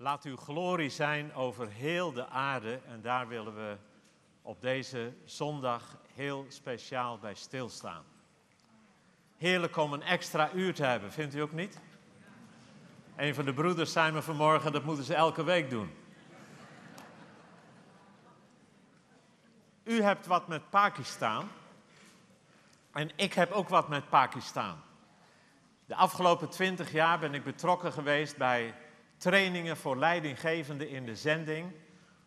Laat uw glorie zijn over heel de aarde en daar willen we op deze zondag heel speciaal bij stilstaan. Heerlijk om een extra uur te hebben, vindt u ook niet? Een van de broeders zei me vanmorgen, dat moeten ze elke week doen. U hebt wat met Pakistan en ik heb ook wat met Pakistan. De afgelopen twintig jaar ben ik betrokken geweest bij trainingen voor leidinggevenden in de zending.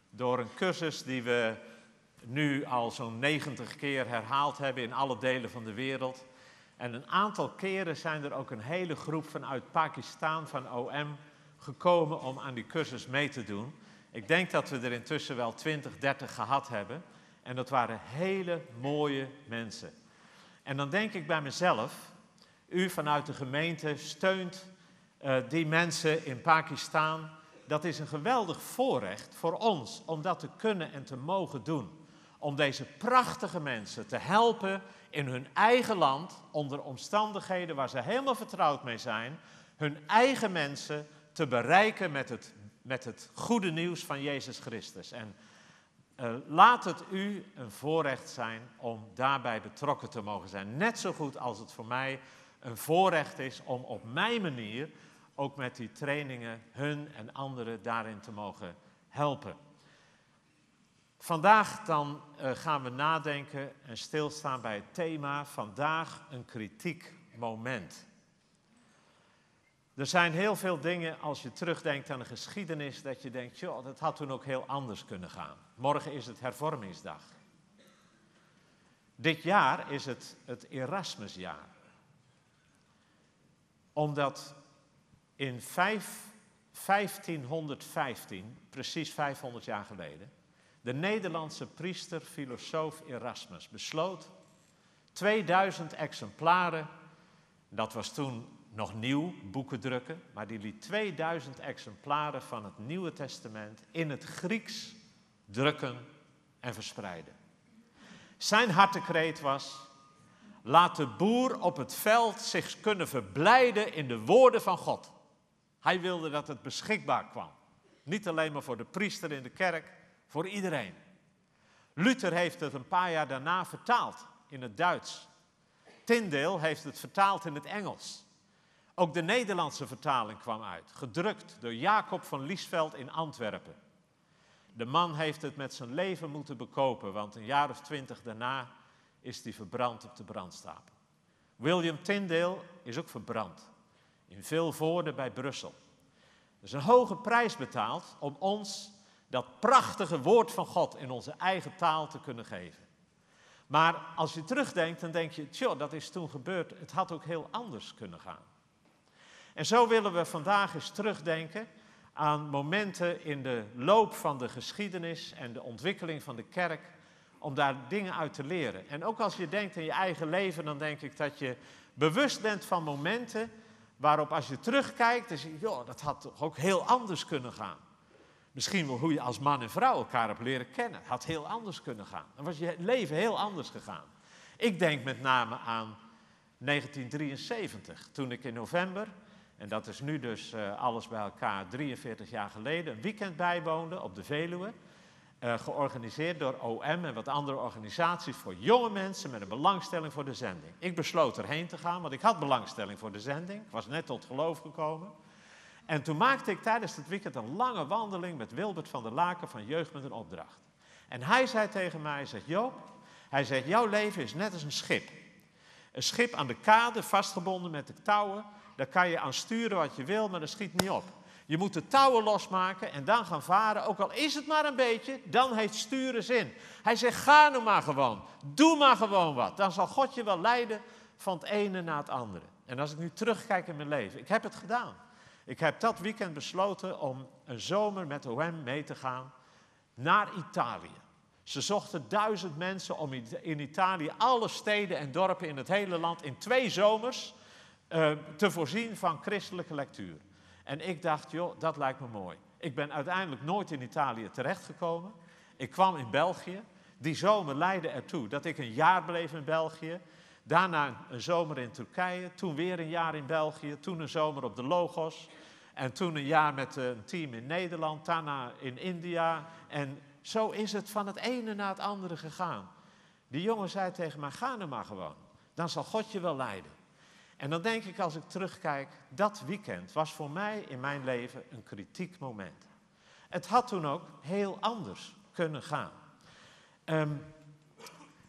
Door een cursus die we nu al zo'n 90 keer herhaald hebben in alle delen van de wereld. En een aantal keren zijn er ook een hele groep vanuit Pakistan, van OM, gekomen om aan die cursus mee te doen. Ik denk dat we er intussen wel 20, 30 gehad hebben. En dat waren hele mooie mensen. En dan denk ik bij mezelf, u vanuit de gemeente steunt uh, die mensen in Pakistan. Dat is een geweldig voorrecht voor ons om dat te kunnen en te mogen doen. Om deze prachtige mensen te helpen in hun eigen land, onder omstandigheden waar ze helemaal vertrouwd mee zijn, hun eigen mensen te bereiken met het, met het goede nieuws van Jezus Christus. En uh, laat het u een voorrecht zijn om daarbij betrokken te mogen zijn. Net zo goed als het voor mij een voorrecht is om op mijn manier ook met die trainingen hun en anderen daarin te mogen helpen. Vandaag dan uh, gaan we nadenken en stilstaan bij het thema vandaag een kritiek moment. Er zijn heel veel dingen als je terugdenkt aan de geschiedenis dat je denkt, joh, dat had toen ook heel anders kunnen gaan. Morgen is het hervormingsdag. Dit jaar is het het Erasmusjaar. Omdat in 5, 1515, precies 500 jaar geleden, de Nederlandse priester, filosoof Erasmus besloot 2000 exemplaren, dat was toen nog nieuw, boeken drukken, maar die liet 2000 exemplaren van het Nieuwe Testament in het Grieks drukken en verspreiden. Zijn hartekreet was, laat de boer op het veld zich kunnen verblijden in de woorden van God. Hij wilde dat het beschikbaar kwam. Niet alleen maar voor de priester in de kerk, voor iedereen. Luther heeft het een paar jaar daarna vertaald in het Duits. Tyndale heeft het vertaald in het Engels. Ook de Nederlandse vertaling kwam uit, gedrukt door Jacob van Liesveld in Antwerpen. De man heeft het met zijn leven moeten bekopen, want een jaar of twintig daarna is hij verbrand op de brandstapel. William Tyndale is ook verbrand in veel voorden bij Brussel. Er is een hoge prijs betaald om ons dat prachtige woord van God in onze eigen taal te kunnen geven. Maar als je terugdenkt, dan denk je, tjoh, dat is toen gebeurd. Het had ook heel anders kunnen gaan. En zo willen we vandaag eens terugdenken aan momenten in de loop van de geschiedenis en de ontwikkeling van de kerk, om daar dingen uit te leren. En ook als je denkt in je eigen leven, dan denk ik dat je bewust bent van momenten waarop als je terugkijkt, dan zie je, joh, dat had toch ook heel anders kunnen gaan. Misschien wel hoe je als man en vrouw elkaar hebt leren kennen. Had heel anders kunnen gaan. Dan was je leven heel anders gegaan. Ik denk met name aan 1973, toen ik in november, en dat is nu dus uh, alles bij elkaar 43 jaar geleden, een weekend bijwoonde op de Veluwe. Uh, georganiseerd door OM en wat andere organisaties voor jonge mensen met een belangstelling voor de zending. Ik besloot erheen te gaan, want ik had belangstelling voor de zending. Ik was net tot geloof gekomen. En toen maakte ik tijdens het weekend een lange wandeling met Wilbert van der Laken van Jeugd met een Opdracht. En hij zei tegen mij, hij Joop, hij zegt, jouw leven is net als een schip. Een schip aan de kade, vastgebonden met de touwen. Daar kan je aan sturen wat je wil, maar dat schiet niet op. Je moet de touwen losmaken en dan gaan varen. Ook al is het maar een beetje, dan heeft sturen zin. Hij zegt, ga nou maar gewoon. Doe maar gewoon wat. Dan zal God je wel leiden van het ene naar het andere. En als ik nu terugkijk in mijn leven, ik heb het gedaan. Ik heb dat weekend besloten om een zomer met OM mee te gaan naar Italië. Ze zochten duizend mensen om in Italië alle steden en dorpen in het hele land in twee zomers uh, te voorzien van christelijke lectuur. En ik dacht, joh, dat lijkt me mooi. Ik ben uiteindelijk nooit in Italië terechtgekomen. Ik kwam in België. Die zomer leidde ertoe dat ik een jaar bleef in België. Daarna een zomer in Turkije. Toen weer een jaar in België. Toen een zomer op de Logos. En toen een jaar met een team in Nederland, daarna in India. En zo is het van het ene naar het andere gegaan. Die jongen zei tegen mij, ga er maar gewoon. Dan zal God je wel leiden. En dan denk ik als ik terugkijk, dat weekend was voor mij in mijn leven een kritiek moment. Het had toen ook heel anders kunnen gaan. Ehm,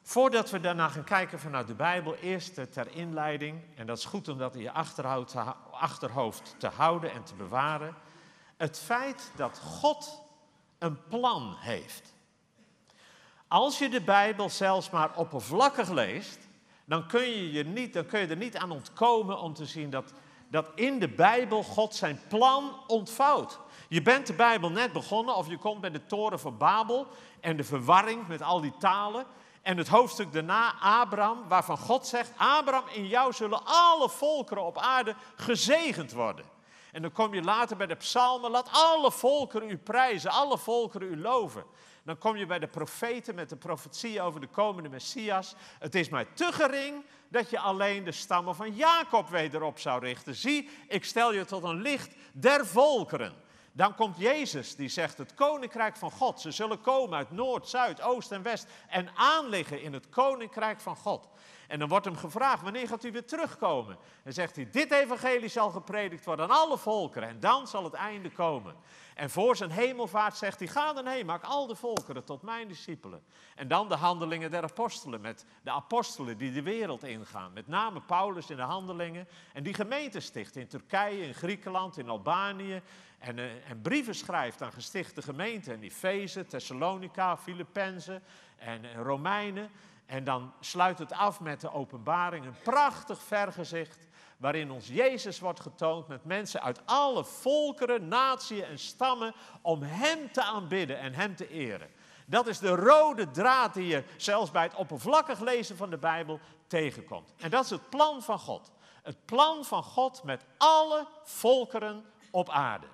voordat we daarna gaan kijken vanuit de Bijbel, eerst ter inleiding, en dat is goed om dat in je achterhoofd te houden en te bewaren. Het feit dat God een plan heeft. Als je de Bijbel zelfs maar oppervlakkig leest, dan kun je, je niet, dan kun je er niet aan ontkomen om te zien dat, dat in de Bijbel God zijn plan ontvouwt. Je bent de Bijbel net begonnen of je komt bij de toren van Babel en de verwarring met al die talen. En het hoofdstuk daarna, Abraham, waarvan God zegt, Abraham, in jou zullen alle volkeren op aarde gezegend worden. En dan kom je later bij de psalmen, laat alle volkeren u prijzen, alle volkeren u loven. Dan kom je bij de profeten met de profetie over de komende Messias. Het is mij te gering dat je alleen de stammen van Jacob wederop zou richten. Zie, ik stel je tot een licht der volkeren. Dan komt Jezus die zegt het koninkrijk van God. Ze zullen komen uit noord, zuid, oost en west en aanliggen in het koninkrijk van God. En dan wordt hem gevraagd, wanneer gaat u weer terugkomen? En zegt hij, dit evangelie zal gepredikt worden aan alle volkeren en dan zal het einde komen. En voor zijn hemelvaart zegt hij, ga dan heen, maak al de volkeren tot mijn discipelen. En dan de handelingen der apostelen, met de apostelen die de wereld ingaan. Met name Paulus in de handelingen. En die gemeente sticht in Turkije, in Griekenland, in Albanië. En, uh, en brieven schrijft aan gestichte gemeenten. In Efeze, Thessalonica, Filippenzen en, en Romeinen. En dan sluit het af met de openbaring, een prachtig vergezicht waarin ons Jezus wordt getoond met mensen uit alle volkeren, naties en stammen om Hem te aanbidden en Hem te eren. Dat is de rode draad die je zelfs bij het oppervlakkig lezen van de Bijbel tegenkomt. En dat is het plan van God. Het plan van God met alle volkeren op aarde.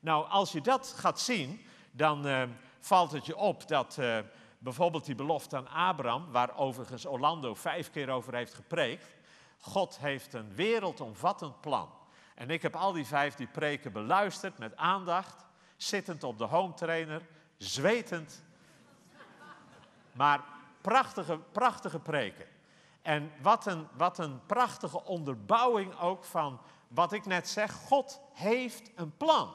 Nou, als je dat gaat zien, dan uh, valt het je op dat uh, bijvoorbeeld die belofte aan Abraham, waar overigens Orlando vijf keer over heeft gepreekt, God heeft een wereldomvattend plan. En ik heb al die vijf die preken beluisterd met aandacht, zittend op de home trainer, zwetend. Maar prachtige, prachtige preken. En wat een, wat een prachtige onderbouwing ook van wat ik net zeg. God heeft een plan.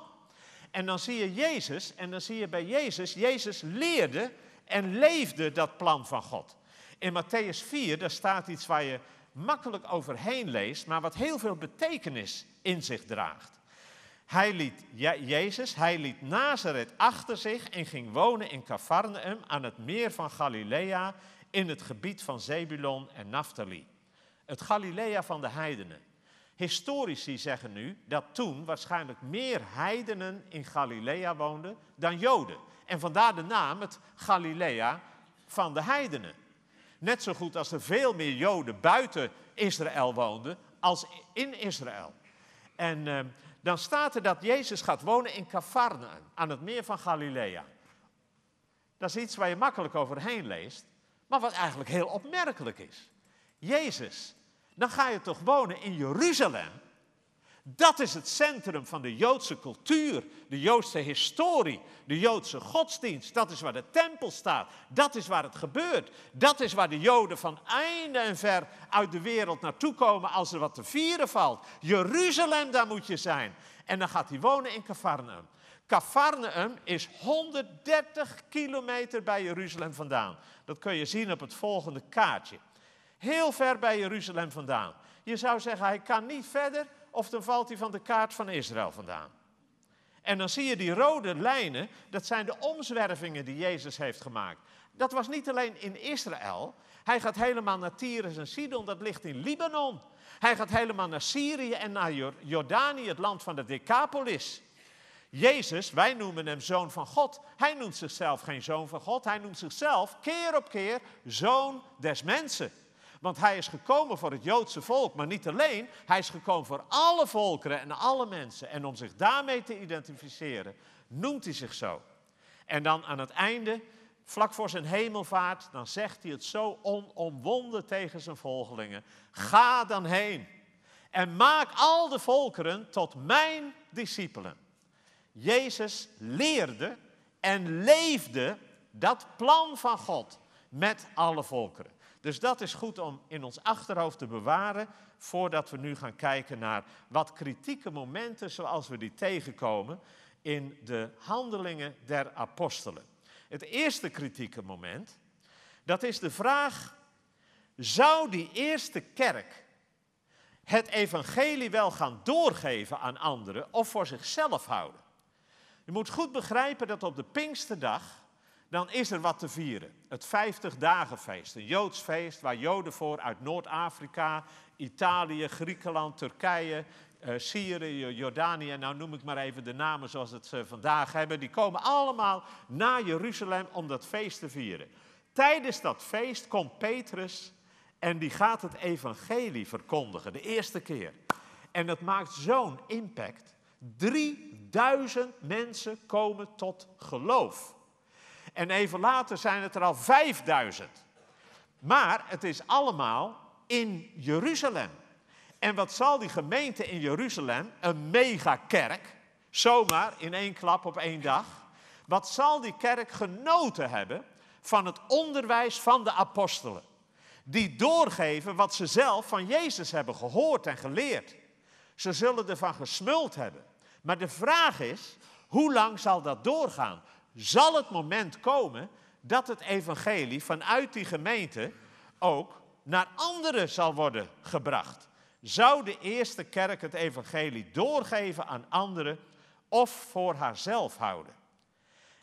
En dan zie je Jezus, en dan zie je bij Jezus, Jezus leerde en leefde dat plan van God. In Matthäus 4, daar staat iets waar je makkelijk overheen leest, maar wat heel veel betekenis in zich draagt. Hij liet Jezus, hij liet Nazareth achter zich en ging wonen in Cafarnaum aan het meer van Galilea in het gebied van Zebulon en Naphtali. Het Galilea van de heidenen. Historici zeggen nu dat toen waarschijnlijk meer heidenen in Galilea woonden dan Joden. En vandaar de naam het Galilea van de heidenen. Net zo goed als er veel meer Joden buiten Israël woonden als in Israël. En uh, dan staat er dat Jezus gaat wonen in Cafarnaum, aan het meer van Galilea. Dat is iets waar je makkelijk overheen leest, maar wat eigenlijk heel opmerkelijk is. Jezus, dan ga je toch wonen in Jeruzalem, dat is het centrum van de Joodse cultuur, de Joodse historie, de Joodse godsdienst. Dat is waar de tempel staat. Dat is waar het gebeurt. Dat is waar de Joden van einde en ver uit de wereld naartoe komen als er wat te vieren valt. Jeruzalem, daar moet je zijn. En dan gaat hij wonen in Cafarnaum. Cafarnaum is 130 kilometer bij Jeruzalem vandaan. Dat kun je zien op het volgende kaartje. Heel ver bij Jeruzalem vandaan. Je zou zeggen, hij kan niet verder of dan valt hij van de kaart van Israël vandaan. En dan zie je die rode lijnen, dat zijn de omzwervingen die Jezus heeft gemaakt. Dat was niet alleen in Israël, hij gaat helemaal naar Tyrus en Sidon, dat ligt in Libanon. Hij gaat helemaal naar Syrië en naar Jordanië, het land van de Decapolis. Jezus, wij noemen hem zoon van God. Hij noemt zichzelf geen zoon van God, hij noemt zichzelf keer op keer zoon des mensen. Want hij is gekomen voor het Joodse volk, maar niet alleen. Hij is gekomen voor alle volkeren en alle mensen. En om zich daarmee te identificeren, noemt hij zich zo. En dan aan het einde, vlak voor zijn hemelvaart, dan zegt hij het zo onomwonden tegen zijn volgelingen. Ga dan heen en maak al de volkeren tot mijn discipelen. Jezus leerde en leefde dat plan van God met alle volkeren. Dus dat is goed om in ons achterhoofd te bewaren voordat we nu gaan kijken naar wat kritieke momenten zoals we die tegenkomen in de handelingen der apostelen. Het eerste kritieke moment, dat is de vraag, zou die eerste kerk het evangelie wel gaan doorgeven aan anderen of voor zichzelf houden? Je moet goed begrijpen dat op de Pinksterdag, dan is er wat te vieren. Het 50-dagenfeest, een Joods feest waar Joden voor uit Noord-Afrika, Italië, Griekenland, Turkije, uh, Syrië, Jordanië, nou noem ik maar even de namen zoals het ze vandaag hebben, die komen allemaal naar Jeruzalem om dat feest te vieren. Tijdens dat feest komt Petrus en die gaat het evangelie verkondigen, de eerste keer. En dat maakt zo'n impact. 3000 mensen komen tot geloof. En even later zijn het er al 5000. Maar het is allemaal in Jeruzalem. En wat zal die gemeente in Jeruzalem, een megakerk, zomaar in één klap op één dag, wat zal die kerk genoten hebben van het onderwijs van de apostelen? Die doorgeven wat ze zelf van Jezus hebben gehoord en geleerd. Ze zullen ervan gesmuld hebben. Maar de vraag is, hoe lang zal dat doorgaan? Zal het moment komen dat het evangelie vanuit die gemeente ook naar anderen zal worden gebracht? Zou de eerste kerk het evangelie doorgeven aan anderen of voor haarzelf houden?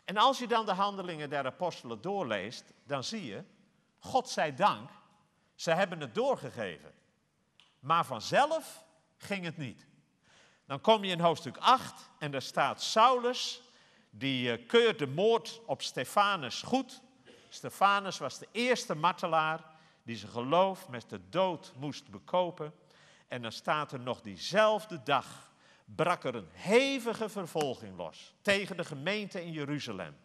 En als je dan de handelingen der apostelen doorleest, dan zie je, God zij dank, ze hebben het doorgegeven. Maar vanzelf ging het niet. Dan kom je in hoofdstuk 8 en daar staat Saulus, die eh, keurt de moord op Stefanus goed. Stefanus was de eerste martelaar die zijn geloof met de dood moest bekopen. En dan staat er nog diezelfde dag brak er een hevige vervolging los tegen de gemeente in Jeruzalem,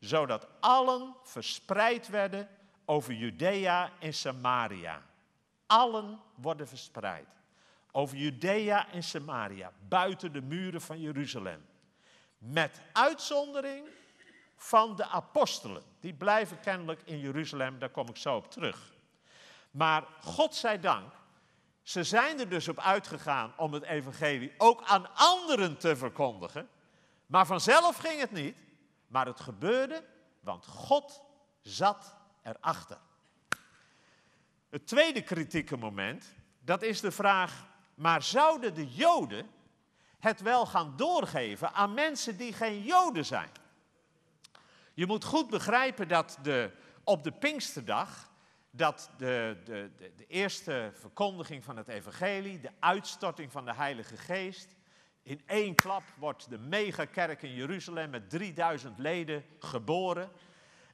zodat allen verspreid werden over Judea en Samaria. Allen worden verspreid over Judea en Samaria, buiten de muren van Jeruzalem. Met uitzondering van de apostelen. Die blijven kennelijk in Jeruzalem, daar kom ik zo op terug. Maar God zij dank, ze zijn er dus op uitgegaan om het evangelie ook aan anderen te verkondigen. Maar vanzelf ging het niet. Maar het gebeurde, want God zat erachter. Het tweede kritieke moment, dat is de vraag, maar zouden de Joden het wel gaan doorgeven aan mensen die geen Joden zijn? Je moet goed begrijpen dat de, op de Pinksterdag, dat de, de, de, eerste verkondiging van het evangelie, de uitstorting van de Heilige Geest, in één klap wordt de megakerk in Jeruzalem met 3000 leden geboren.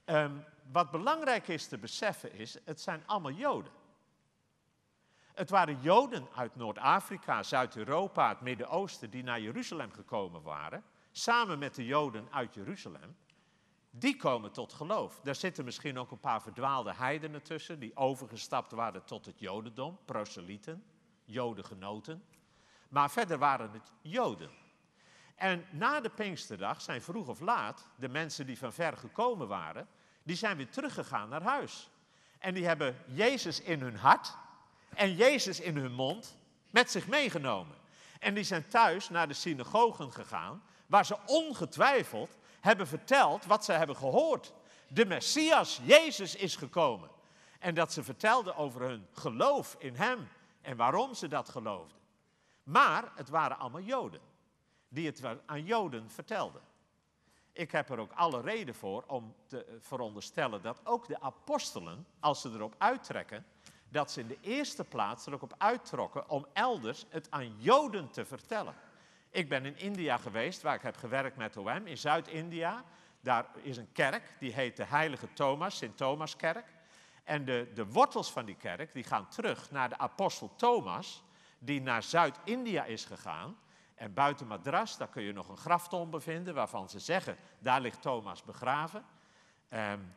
Um, wat belangrijk is te beseffen is, het zijn allemaal Joden. Het waren Joden uit Noord-Afrika, Zuid-Europa, het Midden-Oosten die naar Jeruzalem gekomen waren, samen met de Joden uit Jeruzalem. Die komen tot geloof. Daar zitten misschien ook een paar verdwaalde heidenen tussen, die overgestapt waren tot het Jodendom, proselyten, Jodengenoten. Maar verder waren het Joden. En na de Pinksterdag zijn vroeg of laat de mensen die van ver gekomen waren, die zijn weer teruggegaan naar huis. En die hebben Jezus in hun hart, en Jezus in hun mond met zich meegenomen. En die zijn thuis naar de synagogen gegaan, waar ze ongetwijfeld hebben verteld wat ze hebben gehoord. De Messias, Jezus, is gekomen. En dat ze vertelden over hun geloof in Hem en waarom ze dat geloofden. Maar het waren allemaal Joden die het aan Joden vertelden. Ik heb er ook alle reden voor om te veronderstellen dat ook de apostelen, als ze erop uittrekken, dat ze in de eerste plaats er ook op uittrokken om elders het aan Joden te vertellen. Ik ben in India geweest, waar ik heb gewerkt met OM, in Zuid-India. Daar is een kerk, die heet de Heilige Thomas, Sint Thomaskerk. En de, de wortels van die kerk, die gaan terug naar de apostel Thomas, die naar Zuid-India is gegaan. En buiten Madras, daar kun je nog een graftom bevinden, waarvan ze zeggen, daar ligt Thomas begraven. Um,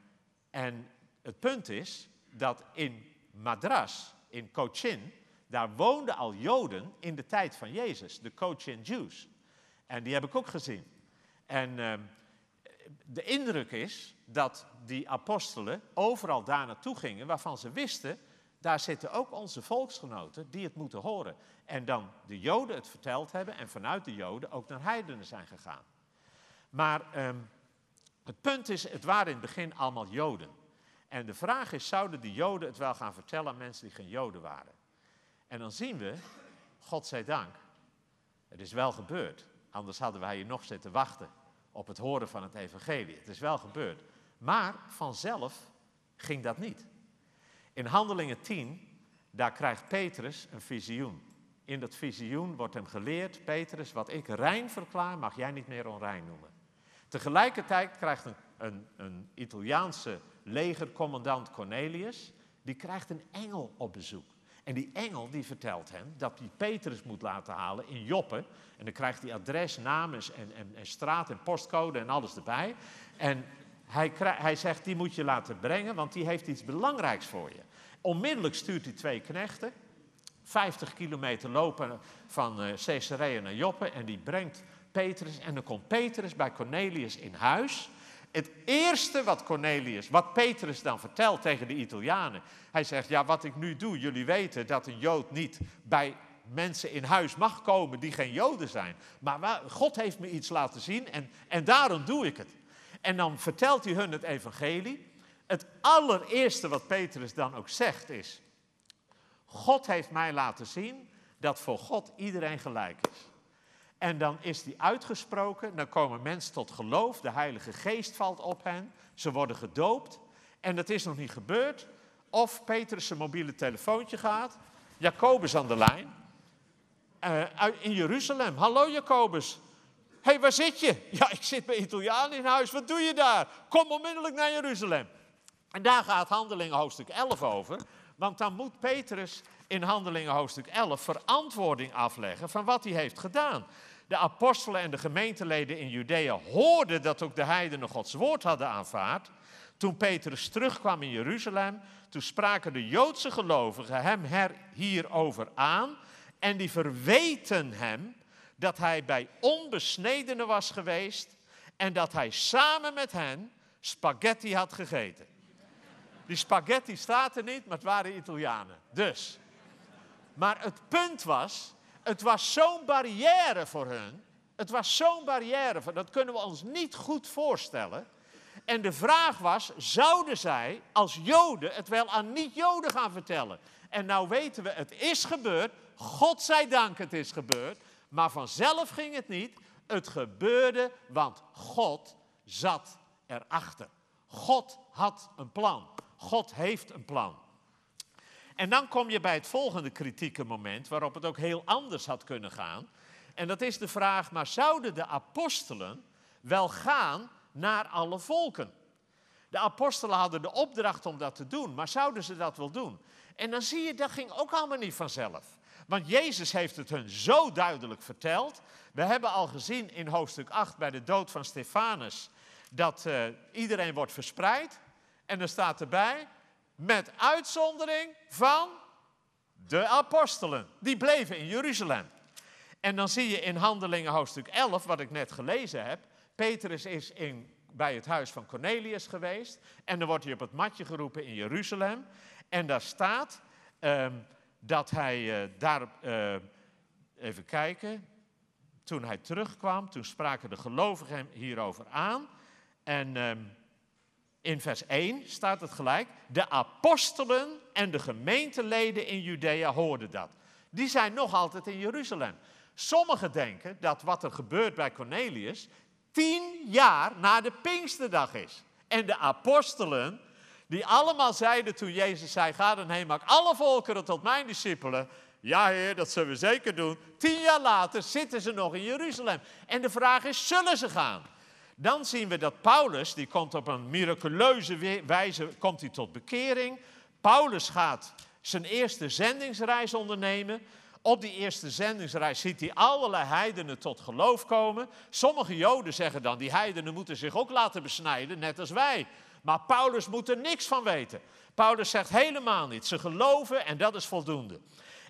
en het punt is dat in Madras, in Cochin, daar woonden al Joden in de tijd van Jezus, de Cochin Jews. En die heb ik ook gezien. En ehm, de indruk is dat die apostelen overal daar naartoe gingen waarvan ze wisten, daar zitten ook onze volksgenoten die het moeten horen. En dan de Joden het verteld hebben en vanuit de Joden ook naar heidenen zijn gegaan. Maar ehm, het punt is, het waren in het begin allemaal Joden. En de vraag is, zouden die Joden het wel gaan vertellen aan mensen die geen Joden waren? En dan zien we, God zij dank, het is wel gebeurd. Anders hadden wij hier nog zitten wachten op het horen van het evangelie. Het is wel gebeurd. Maar vanzelf ging dat niet. In Handelingen 10, daar krijgt Petrus een visioen. In dat visioen wordt hem geleerd, Petrus, wat ik rein verklaar, mag jij niet meer onrein noemen. Tegelijkertijd krijgt een, een, een Italiaanse legercommandant Cornelius, die krijgt een engel op bezoek. En die engel die vertelt hem dat hij Petrus moet laten halen in Joppe. En dan krijgt hij adres, namen en, en, en straat en postcode en alles erbij. En hij, hij zegt, die moet je laten brengen, want die heeft iets belangrijks voor je. Onmiddellijk stuurt hij twee knechten, 50 kilometer lopen van uh, Caesarea naar Joppe. En die brengt Petrus. En dan komt Petrus bij Cornelius in huis. Het eerste wat Cornelius, wat Petrus dan vertelt tegen de Italianen. Hij zegt, ja wat ik nu doe, jullie weten dat een Jood niet bij mensen in huis mag komen die geen Joden zijn. Maar God heeft me iets laten zien en, en daarom doe ik het. En dan vertelt hij hun het evangelie. Het allereerste wat Petrus dan ook zegt is, God heeft mij laten zien dat voor God iedereen gelijk is. En dan is die uitgesproken, dan komen mensen tot geloof, de Heilige Geest valt op hen, ze worden gedoopt. En dat is nog niet gebeurd. Of Petrus zijn mobiele telefoontje gaat, Jacobus aan de lijn, uh, in Jeruzalem. Hallo Jacobus, Hé, hey, waar zit je? Ja, ik zit bij Italianen in huis. Wat doe je daar? Kom onmiddellijk naar Jeruzalem. En daar gaat Handelingen hoofdstuk 11 over. Want dan moet Petrus in Handelingen hoofdstuk 11 verantwoording afleggen van wat hij heeft gedaan. De apostelen en de gemeenteleden in Judea hoorden dat ook de heidenen Gods woord hadden aanvaard. Toen Petrus terugkwam in Jeruzalem, toen spraken de Joodse gelovigen hem her hierover aan. En die verweten hem dat hij bij onbesnedenen was geweest en dat hij samen met hen spaghetti had gegeten. Die spaghetti staat er niet, maar het waren Italianen. Dus. Maar het punt was, het was zo'n barrière voor hun. Het was zo'n barrière, dat kunnen we ons niet goed voorstellen. En de vraag was, zouden zij als Joden het wel aan niet-Joden gaan vertellen? En nou weten we, het is gebeurd. God zij dank, het is gebeurd. Maar vanzelf ging het niet. Het gebeurde, want God zat erachter. God had een plan. God heeft een plan. En dan kom je bij het volgende kritieke moment, waarop het ook heel anders had kunnen gaan. En dat is de vraag, maar zouden de apostelen wel gaan naar alle volken? De apostelen hadden de opdracht om dat te doen, maar zouden ze dat wel doen? En dan zie je, dat ging ook allemaal niet vanzelf. Want Jezus heeft het hun zo duidelijk verteld. We hebben al gezien in hoofdstuk 8 bij de dood van Stefanus dat uh, iedereen wordt verspreid. En er staat erbij, met uitzondering van de apostelen. Die bleven in Jeruzalem. En dan zie je in Handelingen hoofdstuk 11, wat ik net gelezen heb. Petrus is in, bij het huis van Cornelius geweest. En dan wordt hij op het matje geroepen in Jeruzalem. En daar staat, um, dat hij uh, daar, uh, even kijken, toen hij terugkwam, toen spraken de gelovigen hem hierover aan. En uh, in vers 1 staat het gelijk, de apostelen en de gemeenteleden in Judea hoorden dat. Die zijn nog altijd in Jeruzalem. Sommigen denken dat wat er gebeurt bij Cornelius tien jaar na de Pinksterdag is. En de apostelen die allemaal zeiden toen Jezus zei, ga dan heen, maak alle volkeren tot mijn discipelen. Ja heer, dat zullen we zeker doen. Tien jaar later zitten ze nog in Jeruzalem. En de vraag is, zullen ze gaan? Dan zien we dat Paulus, die komt op een miraculeuze wijze komt hij tot bekering. Paulus gaat zijn eerste zendingsreis ondernemen. Op die eerste zendingsreis ziet hij allerlei heidenen tot geloof komen. Sommige joden zeggen dan, die heidenen moeten zich ook laten besnijden, net als wij. Maar Paulus moet er niks van weten. Paulus zegt helemaal niet. Ze geloven en dat is voldoende.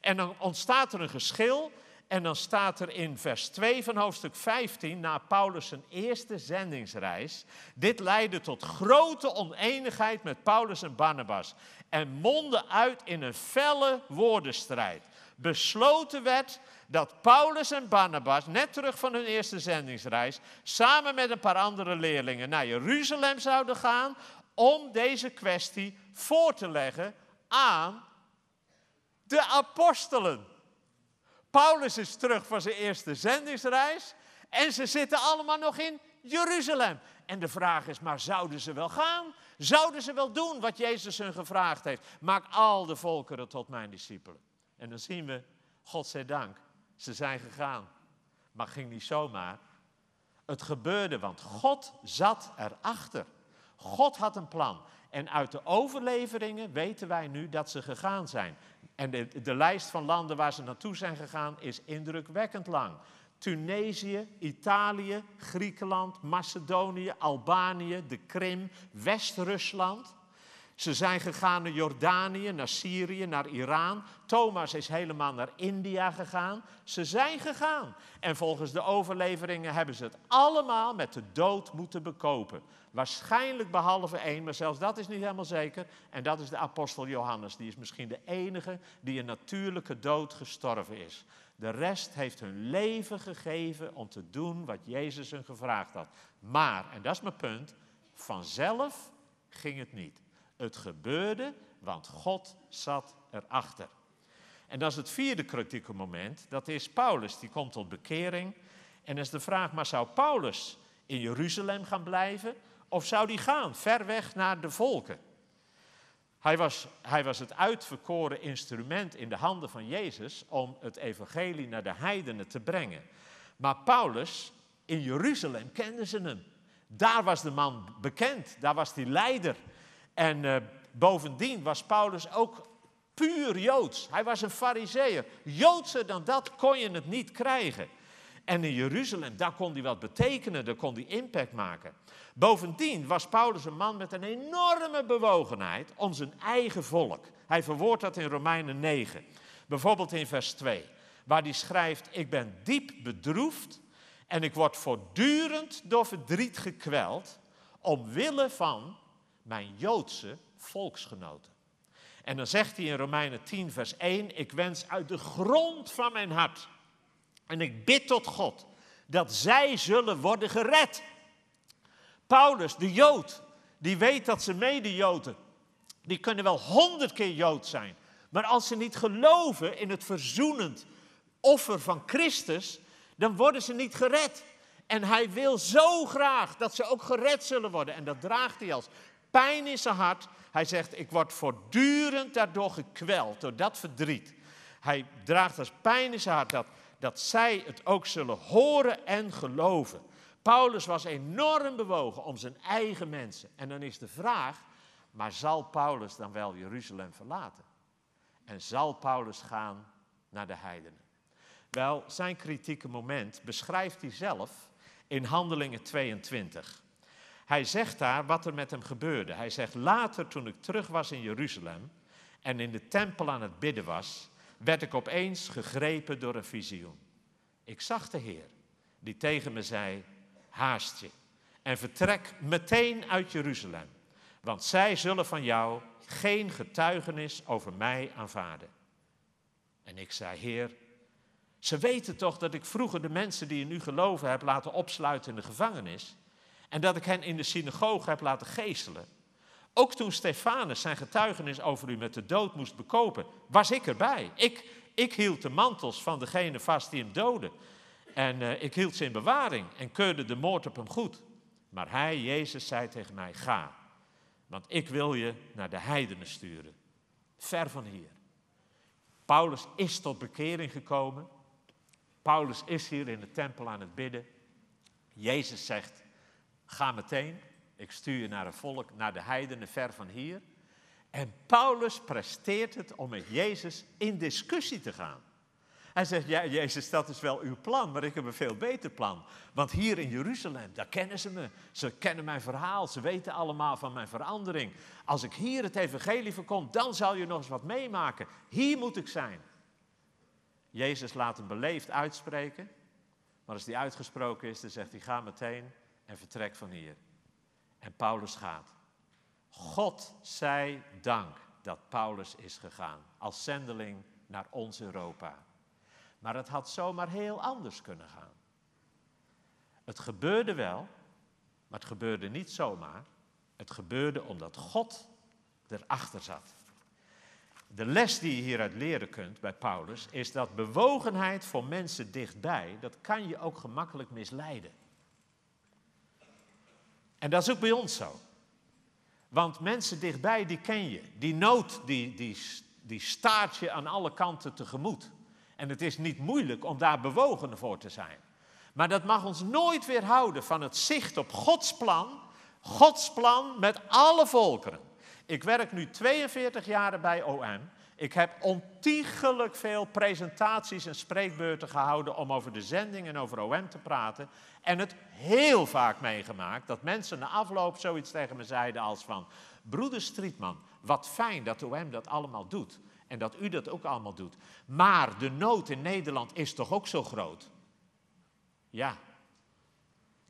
En dan ontstaat er een geschil. En dan staat er in vers 2 van hoofdstuk 15, na Paulus' zijn eerste zendingsreis. Dit leidde tot grote oneenigheid met Paulus en Barnabas. En mondde uit in een felle woordenstrijd. Besloten werd dat Paulus en Barnabas, net terug van hun eerste zendingsreis, samen met een paar andere leerlingen naar Jeruzalem zouden gaan om deze kwestie voor te leggen aan de apostelen. Paulus is terug van zijn eerste zendingsreis en ze zitten allemaal nog in Jeruzalem. En de vraag is, maar zouden ze wel gaan? Zouden ze wel doen wat Jezus hun gevraagd heeft? Maak al de volkeren tot mijn discipelen. En dan zien we, God zij dank, ze zijn gegaan. Maar ging niet zomaar. Het gebeurde, want God zat erachter. God had een plan. En uit de overleveringen weten wij nu dat ze gegaan zijn. En de, lijst van landen waar ze naartoe zijn gegaan is indrukwekkend lang. Tunesië, Italië, Griekenland, Macedonië, Albanië, de Krim, West-Rusland. Ze zijn gegaan naar Jordanië, naar Syrië, naar Iran. Thomas is helemaal naar India gegaan. Ze zijn gegaan. En volgens de overleveringen hebben ze het allemaal met de dood moeten bekopen. Waarschijnlijk behalve één, maar zelfs dat is niet helemaal zeker. En dat is de apostel Johannes. Die is misschien de enige die een natuurlijke dood gestorven is. De rest heeft hun leven gegeven om te doen wat Jezus hun gevraagd had. Maar, en dat is mijn punt, vanzelf ging het niet. Het gebeurde, want God zat erachter. En dat is het vierde kritieke moment. Dat is Paulus, die komt tot bekering. En is de vraag, maar zou Paulus in Jeruzalem gaan blijven? Of zou die gaan, ver weg naar de volken? Hij was, hij was het uitverkoren instrument in de handen van Jezus om het evangelie naar de heidenen te brengen. Maar Paulus, in Jeruzalem kenden ze hem. Daar was de man bekend, daar was hij leider. En uh, bovendien was Paulus ook puur Joods. Hij was een fariseer. Joodser dan dat kon je het niet krijgen. En in Jeruzalem, daar kon hij wat betekenen, daar kon hij impact maken. Bovendien was Paulus een man met een enorme bewogenheid om zijn eigen volk. Hij verwoordt dat in Romeinen 9, bijvoorbeeld in vers 2, waar hij schrijft: Ik ben diep bedroefd en ik word voortdurend door verdriet gekweld, omwille van mijn Joodse volksgenoten. En dan zegt hij in Romeinen 10, vers 1: Ik wens uit de grond van mijn hart en ik bid tot God dat zij zullen worden gered. Paulus, de Jood, die weet dat ze mede-Joden, die kunnen wel honderd keer Jood zijn. Maar als ze niet geloven in het verzoenend offer van Christus, dan worden ze niet gered. En hij wil zo graag dat ze ook gered zullen worden. En dat draagt hij als pijn in zijn hart. Hij zegt, ik word voortdurend daardoor gekweld, door dat verdriet. Hij draagt als pijn in zijn hart dat, dat zij het ook zullen horen en geloven. Paulus was enorm bewogen om zijn eigen mensen. En dan is de vraag, maar zal Paulus dan wel Jeruzalem verlaten? En zal Paulus gaan naar de heidenen? Wel, zijn kritieke moment beschrijft hij zelf in Handelingen 22. Hij zegt daar wat er met hem gebeurde. Hij zegt, later toen ik terug was in Jeruzalem en in de tempel aan het bidden was, werd ik opeens gegrepen door een visioen. Ik zag de Heer, die tegen me zei, haast je en vertrek meteen uit Jeruzalem, want zij zullen van jou geen getuigenis over mij aanvaarden. En ik zei, Heer, ze weten toch dat ik vroeger de mensen die in u geloven heb laten opsluiten in de gevangenis en dat ik hen in de synagoge heb laten geestelen. Ook toen Stefanus zijn getuigenis over u met de dood moest bekopen, was ik erbij. Ik, ik hield de mantels van degene vast die hem doodde. En uh, ik hield ze in bewaring en keurde de moord op hem goed. Maar hij, Jezus, zei tegen mij: Ga, want ik wil je naar de heidenen sturen, ver van hier. Paulus is tot bekering gekomen. Paulus is hier in de tempel aan het bidden. Jezus zegt: Ga meteen, ik stuur je naar een volk, naar de heidenen ver van hier. En Paulus presteert het om met Jezus in discussie te gaan. Hij zegt, ja Jezus, dat is wel uw plan, maar ik heb een veel beter plan. Want hier in Jeruzalem, daar kennen ze me. Ze kennen mijn verhaal, ze weten allemaal van mijn verandering. Als ik hier het evangelie verkom, dan zal je nog eens wat meemaken. Hier moet ik zijn. Jezus laat hem beleefd uitspreken. Maar als die uitgesproken is, dan zegt hij: ga meteen en vertrek van hier. En Paulus gaat. God zij dank dat Paulus is gegaan als zendeling naar ons Europa. Maar het had zomaar heel anders kunnen gaan. Het gebeurde wel, maar het gebeurde niet zomaar. Het gebeurde omdat God erachter zat. De les die je hieruit leren kunt bij Paulus is dat bewogenheid voor mensen dichtbij, dat kan je ook gemakkelijk misleiden. En dat is ook bij ons zo. Want mensen dichtbij, die ken je. Die nood, die, die, die staart je aan alle kanten tegemoet. En het is niet moeilijk om daar bewogen voor te zijn. Maar dat mag ons nooit weerhouden van het zicht op Gods plan. Gods plan met alle volkeren. Ik werk nu 42 jaar bij OM. Ik heb ontiegelijk veel presentaties en spreekbeurten gehouden om over de zending en over OM te praten. En het heel vaak meegemaakt dat mensen na afloop zoiets tegen me zeiden als van... Broeder Strietman, wat fijn dat OM dat allemaal doet. En dat u dat ook allemaal doet. Maar de nood in Nederland is toch ook zo groot? Ja,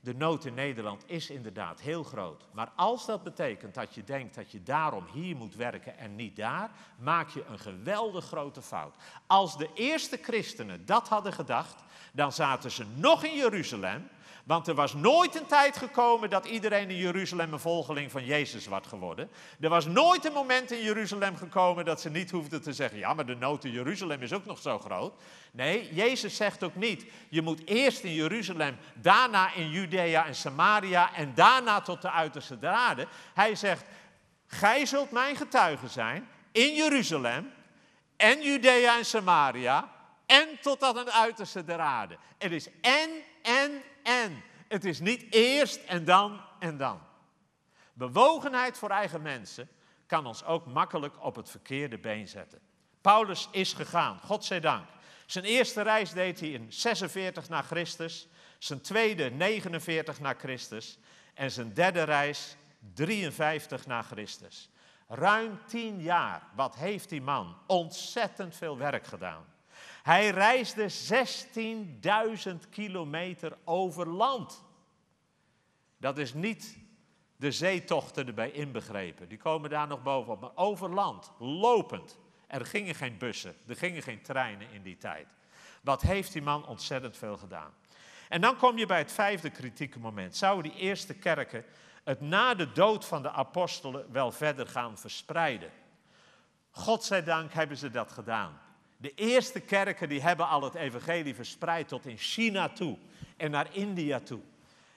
de nood in Nederland is inderdaad heel groot. Maar als dat betekent dat je denkt dat je daarom hier moet werken en niet daar, maak je een geweldig grote fout. Als de eerste christenen dat hadden gedacht, dan zaten ze nog in Jeruzalem want er was nooit een tijd gekomen dat iedereen in Jeruzalem een volgeling van Jezus was geworden. Er was nooit een moment in Jeruzalem gekomen dat ze niet hoefden te zeggen: ja, maar de nood in Jeruzalem is ook nog zo groot. Nee, Jezus zegt ook niet: je moet eerst in Jeruzalem, daarna in Judea en Samaria en daarna tot de uiterste draden. Hij zegt: Gij zult mijn getuige zijn in Jeruzalem en Judea en Samaria en tot aan de uiterste draden. Het is en, en, en. Het is niet eerst en dan en dan. Bewogenheid voor eigen mensen kan ons ook makkelijk op het verkeerde been zetten. Paulus is gegaan, God zij dank. Zijn eerste reis deed hij in 46 na Christus, zijn tweede 49 na Christus en zijn derde reis 53 na Christus. Ruim tien jaar, wat heeft die man ontzettend veel werk gedaan. Hij reisde 16.000 kilometer over land. Dat is niet de zeetochten erbij inbegrepen. Die komen daar nog bovenop. Maar over land, lopend. Er gingen geen bussen, er gingen geen treinen in die tijd. Wat heeft die man ontzettend veel gedaan. En dan kom je bij het vijfde kritieke moment. Zouden die eerste kerken het na de dood van de apostelen wel verder gaan verspreiden? Godzijdank hebben ze dat gedaan. De eerste kerken die hebben al het evangelie verspreid tot in China toe en naar India toe.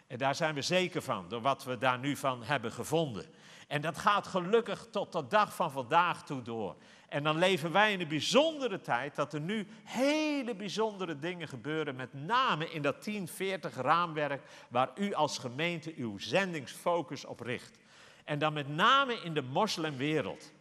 En daar zijn we zeker van, door wat we daar nu van hebben gevonden. En dat gaat gelukkig tot de dag van vandaag toe door. En dan leven wij in een bijzondere tijd dat er nu hele bijzondere dingen gebeuren, met name in dat 1040 raamwerk waar u als gemeente uw zendingsfocus op richt. En dan met name in de moslimwereld.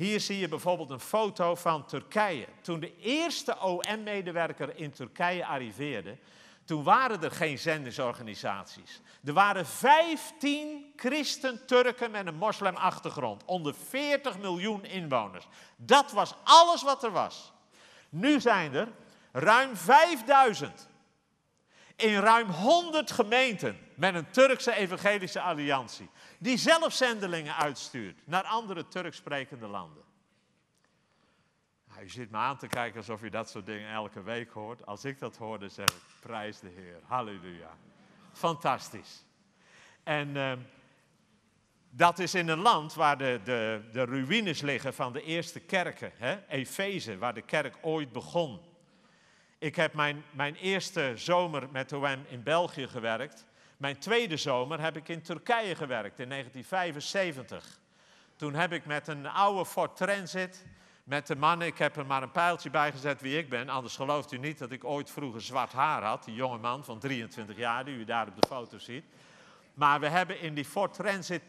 Hier zie je bijvoorbeeld een foto van Turkije. Toen de eerste OM-medewerker in Turkije arriveerde, toen waren er geen zendingsorganisaties. Er waren 15 christen-Turken met een moslimachtergrond, onder 40 miljoen inwoners. Dat was alles wat er was. Nu zijn er ruim 5000 in ruim 100 gemeenten met een Turkse evangelische alliantie, die zelf zendelingen uitstuurt naar andere Turks sprekende landen. Nou, je zit me aan te kijken alsof je dat soort dingen elke week hoort. Als ik dat hoor, dan zeg ik, prijs de Heer, halleluja. Fantastisch. En uh, dat is in een land waar de, de, de ruïnes liggen van de eerste kerken? Efeze, waar de kerk ooit begon. Ik heb mijn, mijn eerste zomer met OM in België gewerkt. Mijn tweede zomer heb ik in Turkije gewerkt in 1975. Toen heb ik met een oude Ford Transit, met de man, ik heb er maar een pijltje bij gezet wie ik ben. Anders gelooft u niet dat ik ooit vroeger zwart haar had. Die jonge man van 23 jaar, die u daar op de foto ziet. Maar we hebben in die Ford Transit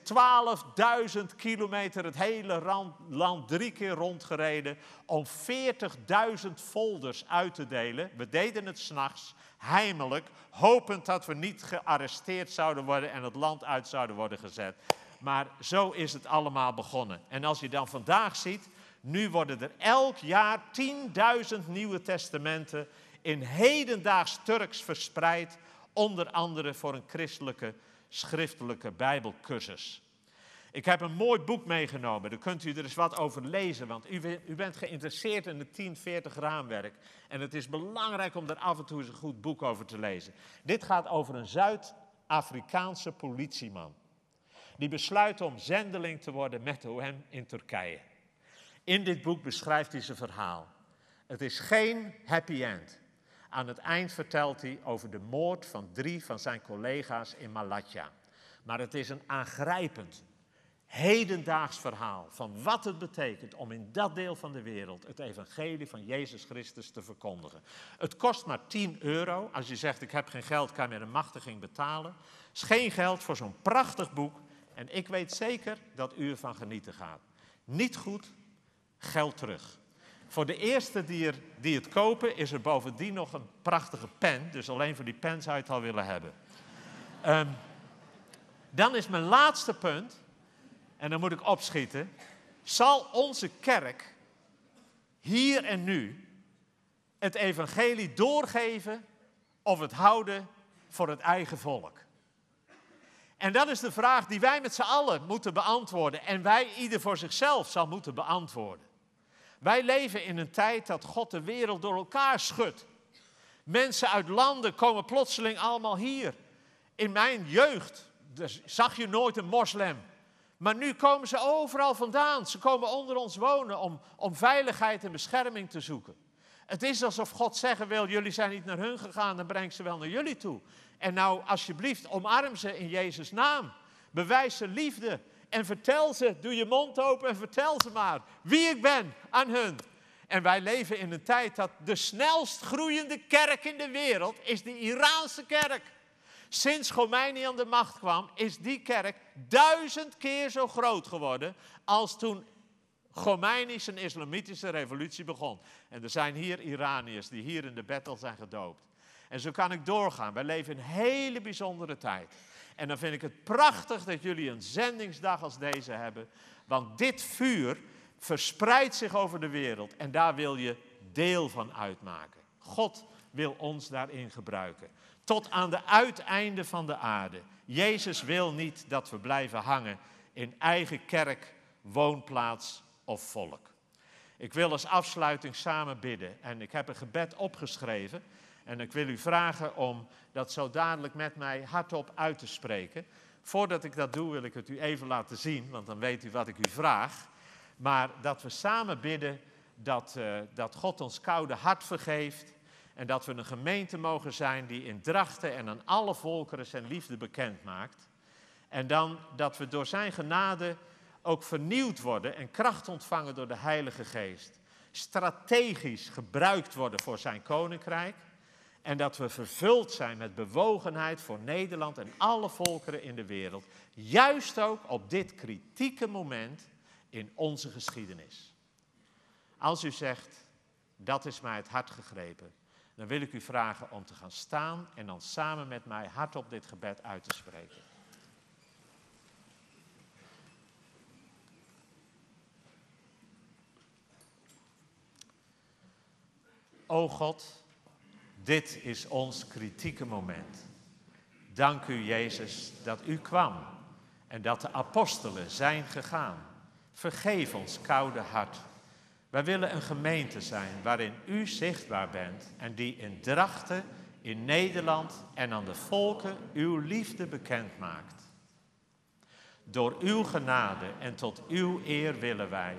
12.000 kilometer het hele land drie keer rondgereden om 40.000 folders uit te delen. We deden het s'nachts, heimelijk, hopend dat we niet gearresteerd zouden worden en het land uit zouden worden gezet. Maar zo is het allemaal begonnen. En als je dan vandaag ziet, Nu worden er elk jaar 10.000 nieuwe testamenten in hedendaags Turks verspreid, onder andere voor een christelijke schriftelijke Bijbelcursus. Ik heb een mooi boek meegenomen, daar kunt u er eens wat over lezen, want u, u bent geïnteresseerd in het 1040 raamwerk. En het is belangrijk om er af en toe eens een goed boek over te lezen. Dit gaat over een Zuid-Afrikaanse politieman. Die besluit om zendeling te worden met OM in Turkije. In dit boek beschrijft hij zijn verhaal. Het is geen happy end. Aan het eind vertelt hij over de moord van drie van zijn collega's in Malatya. Maar het is een aangrijpend, hedendaags verhaal van wat het betekent om in dat deel van de wereld het evangelie van Jezus Christus te verkondigen. Het kost maar 10 euro. Als je zegt ik heb geen geld, kan je met een machtiging betalen. Is geen geld voor zo'n prachtig boek. En ik weet zeker dat u ervan genieten gaat. Niet goed, geld terug. Voor de eerste die, die het kopen is er bovendien nog een prachtige pen. Dus alleen voor die pen zou je het al willen hebben. Um, dan is mijn laatste punt, en dan moet ik opschieten. Zal onze kerk hier en nu het evangelie doorgeven of het houden voor het eigen volk? En dat is de vraag die wij met z'n allen moeten beantwoorden en wij ieder voor zichzelf zal moeten beantwoorden. Wij leven in een tijd dat God de wereld door elkaar schudt. Mensen uit landen komen plotseling allemaal hier. In mijn jeugd zag je nooit een moslim. Maar nu komen ze overal vandaan. Ze komen onder ons wonen om, om veiligheid en bescherming te zoeken. Het is alsof God zeggen wil, jullie zijn niet naar hun gegaan, dan breng ze wel naar jullie toe. En nou, alsjeblieft, omarm ze in Jezus' naam. Bewijs ze liefde en vertel ze, doe je mond open en vertel ze maar wie ik ben aan hun. En wij leven in een tijd dat de snelst groeiende kerk in de wereld is de Iraanse kerk. Sinds Khomeini aan de macht kwam, is die kerk duizend keer zo groot geworden als toen Khomeini zijn islamitische revolutie begon. En er zijn hier Iraniërs die hier in de battle zijn gedoopt. En zo kan ik doorgaan. Wij leven in een hele bijzondere tijd. En dan vind ik het prachtig dat jullie een zendingsdag als deze hebben. Want dit vuur verspreidt zich over de wereld en daar wil je deel van uitmaken. God wil ons daarin gebruiken. Tot aan de uiteinden van de aarde. Jezus wil niet dat we blijven hangen in eigen kerk, woonplaats of volk. Ik wil als afsluiting samen bidden en ik heb een gebed opgeschreven. En ik wil u vragen om dat zo dadelijk met mij hardop uit te spreken. Voordat ik dat doe, wil ik het u even laten zien, want dan weet u wat ik u vraag. Maar dat we samen bidden dat, uh, dat God ons koude hart vergeeft. En dat we een gemeente mogen zijn die in drachten en aan alle volkeren zijn liefde bekend maakt. En dan dat we door zijn genade ook vernieuwd worden en kracht ontvangen door de Heilige Geest. Strategisch gebruikt worden voor zijn koninkrijk. En dat we vervuld zijn met bewogenheid voor Nederland en alle volkeren in de wereld. Juist ook op dit kritieke moment in onze geschiedenis. Als u zegt, dat is mij het hart gegrepen, dan wil ik u vragen om te gaan staan en dan samen met mij hardop dit gebed uit te spreken. O God, dit is ons kritieke moment. Dank u, Jezus, dat u kwam en dat de apostelen zijn gegaan. Vergeef ons koude hart. Wij willen een gemeente zijn waarin u zichtbaar bent en die in Drachten, in Nederland en aan de volken uw liefde bekend maakt. Door uw genade en tot uw eer willen wij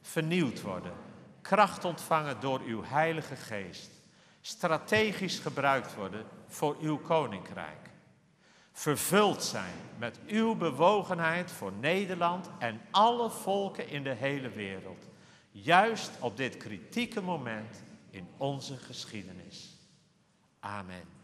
vernieuwd worden, kracht ontvangen door uw Heilige Geest strategisch gebruikt worden voor uw koninkrijk. Vervuld zijn met uw bewogenheid voor Nederland en alle volken in de hele wereld. Juist op dit kritieke moment in onze geschiedenis. Amen.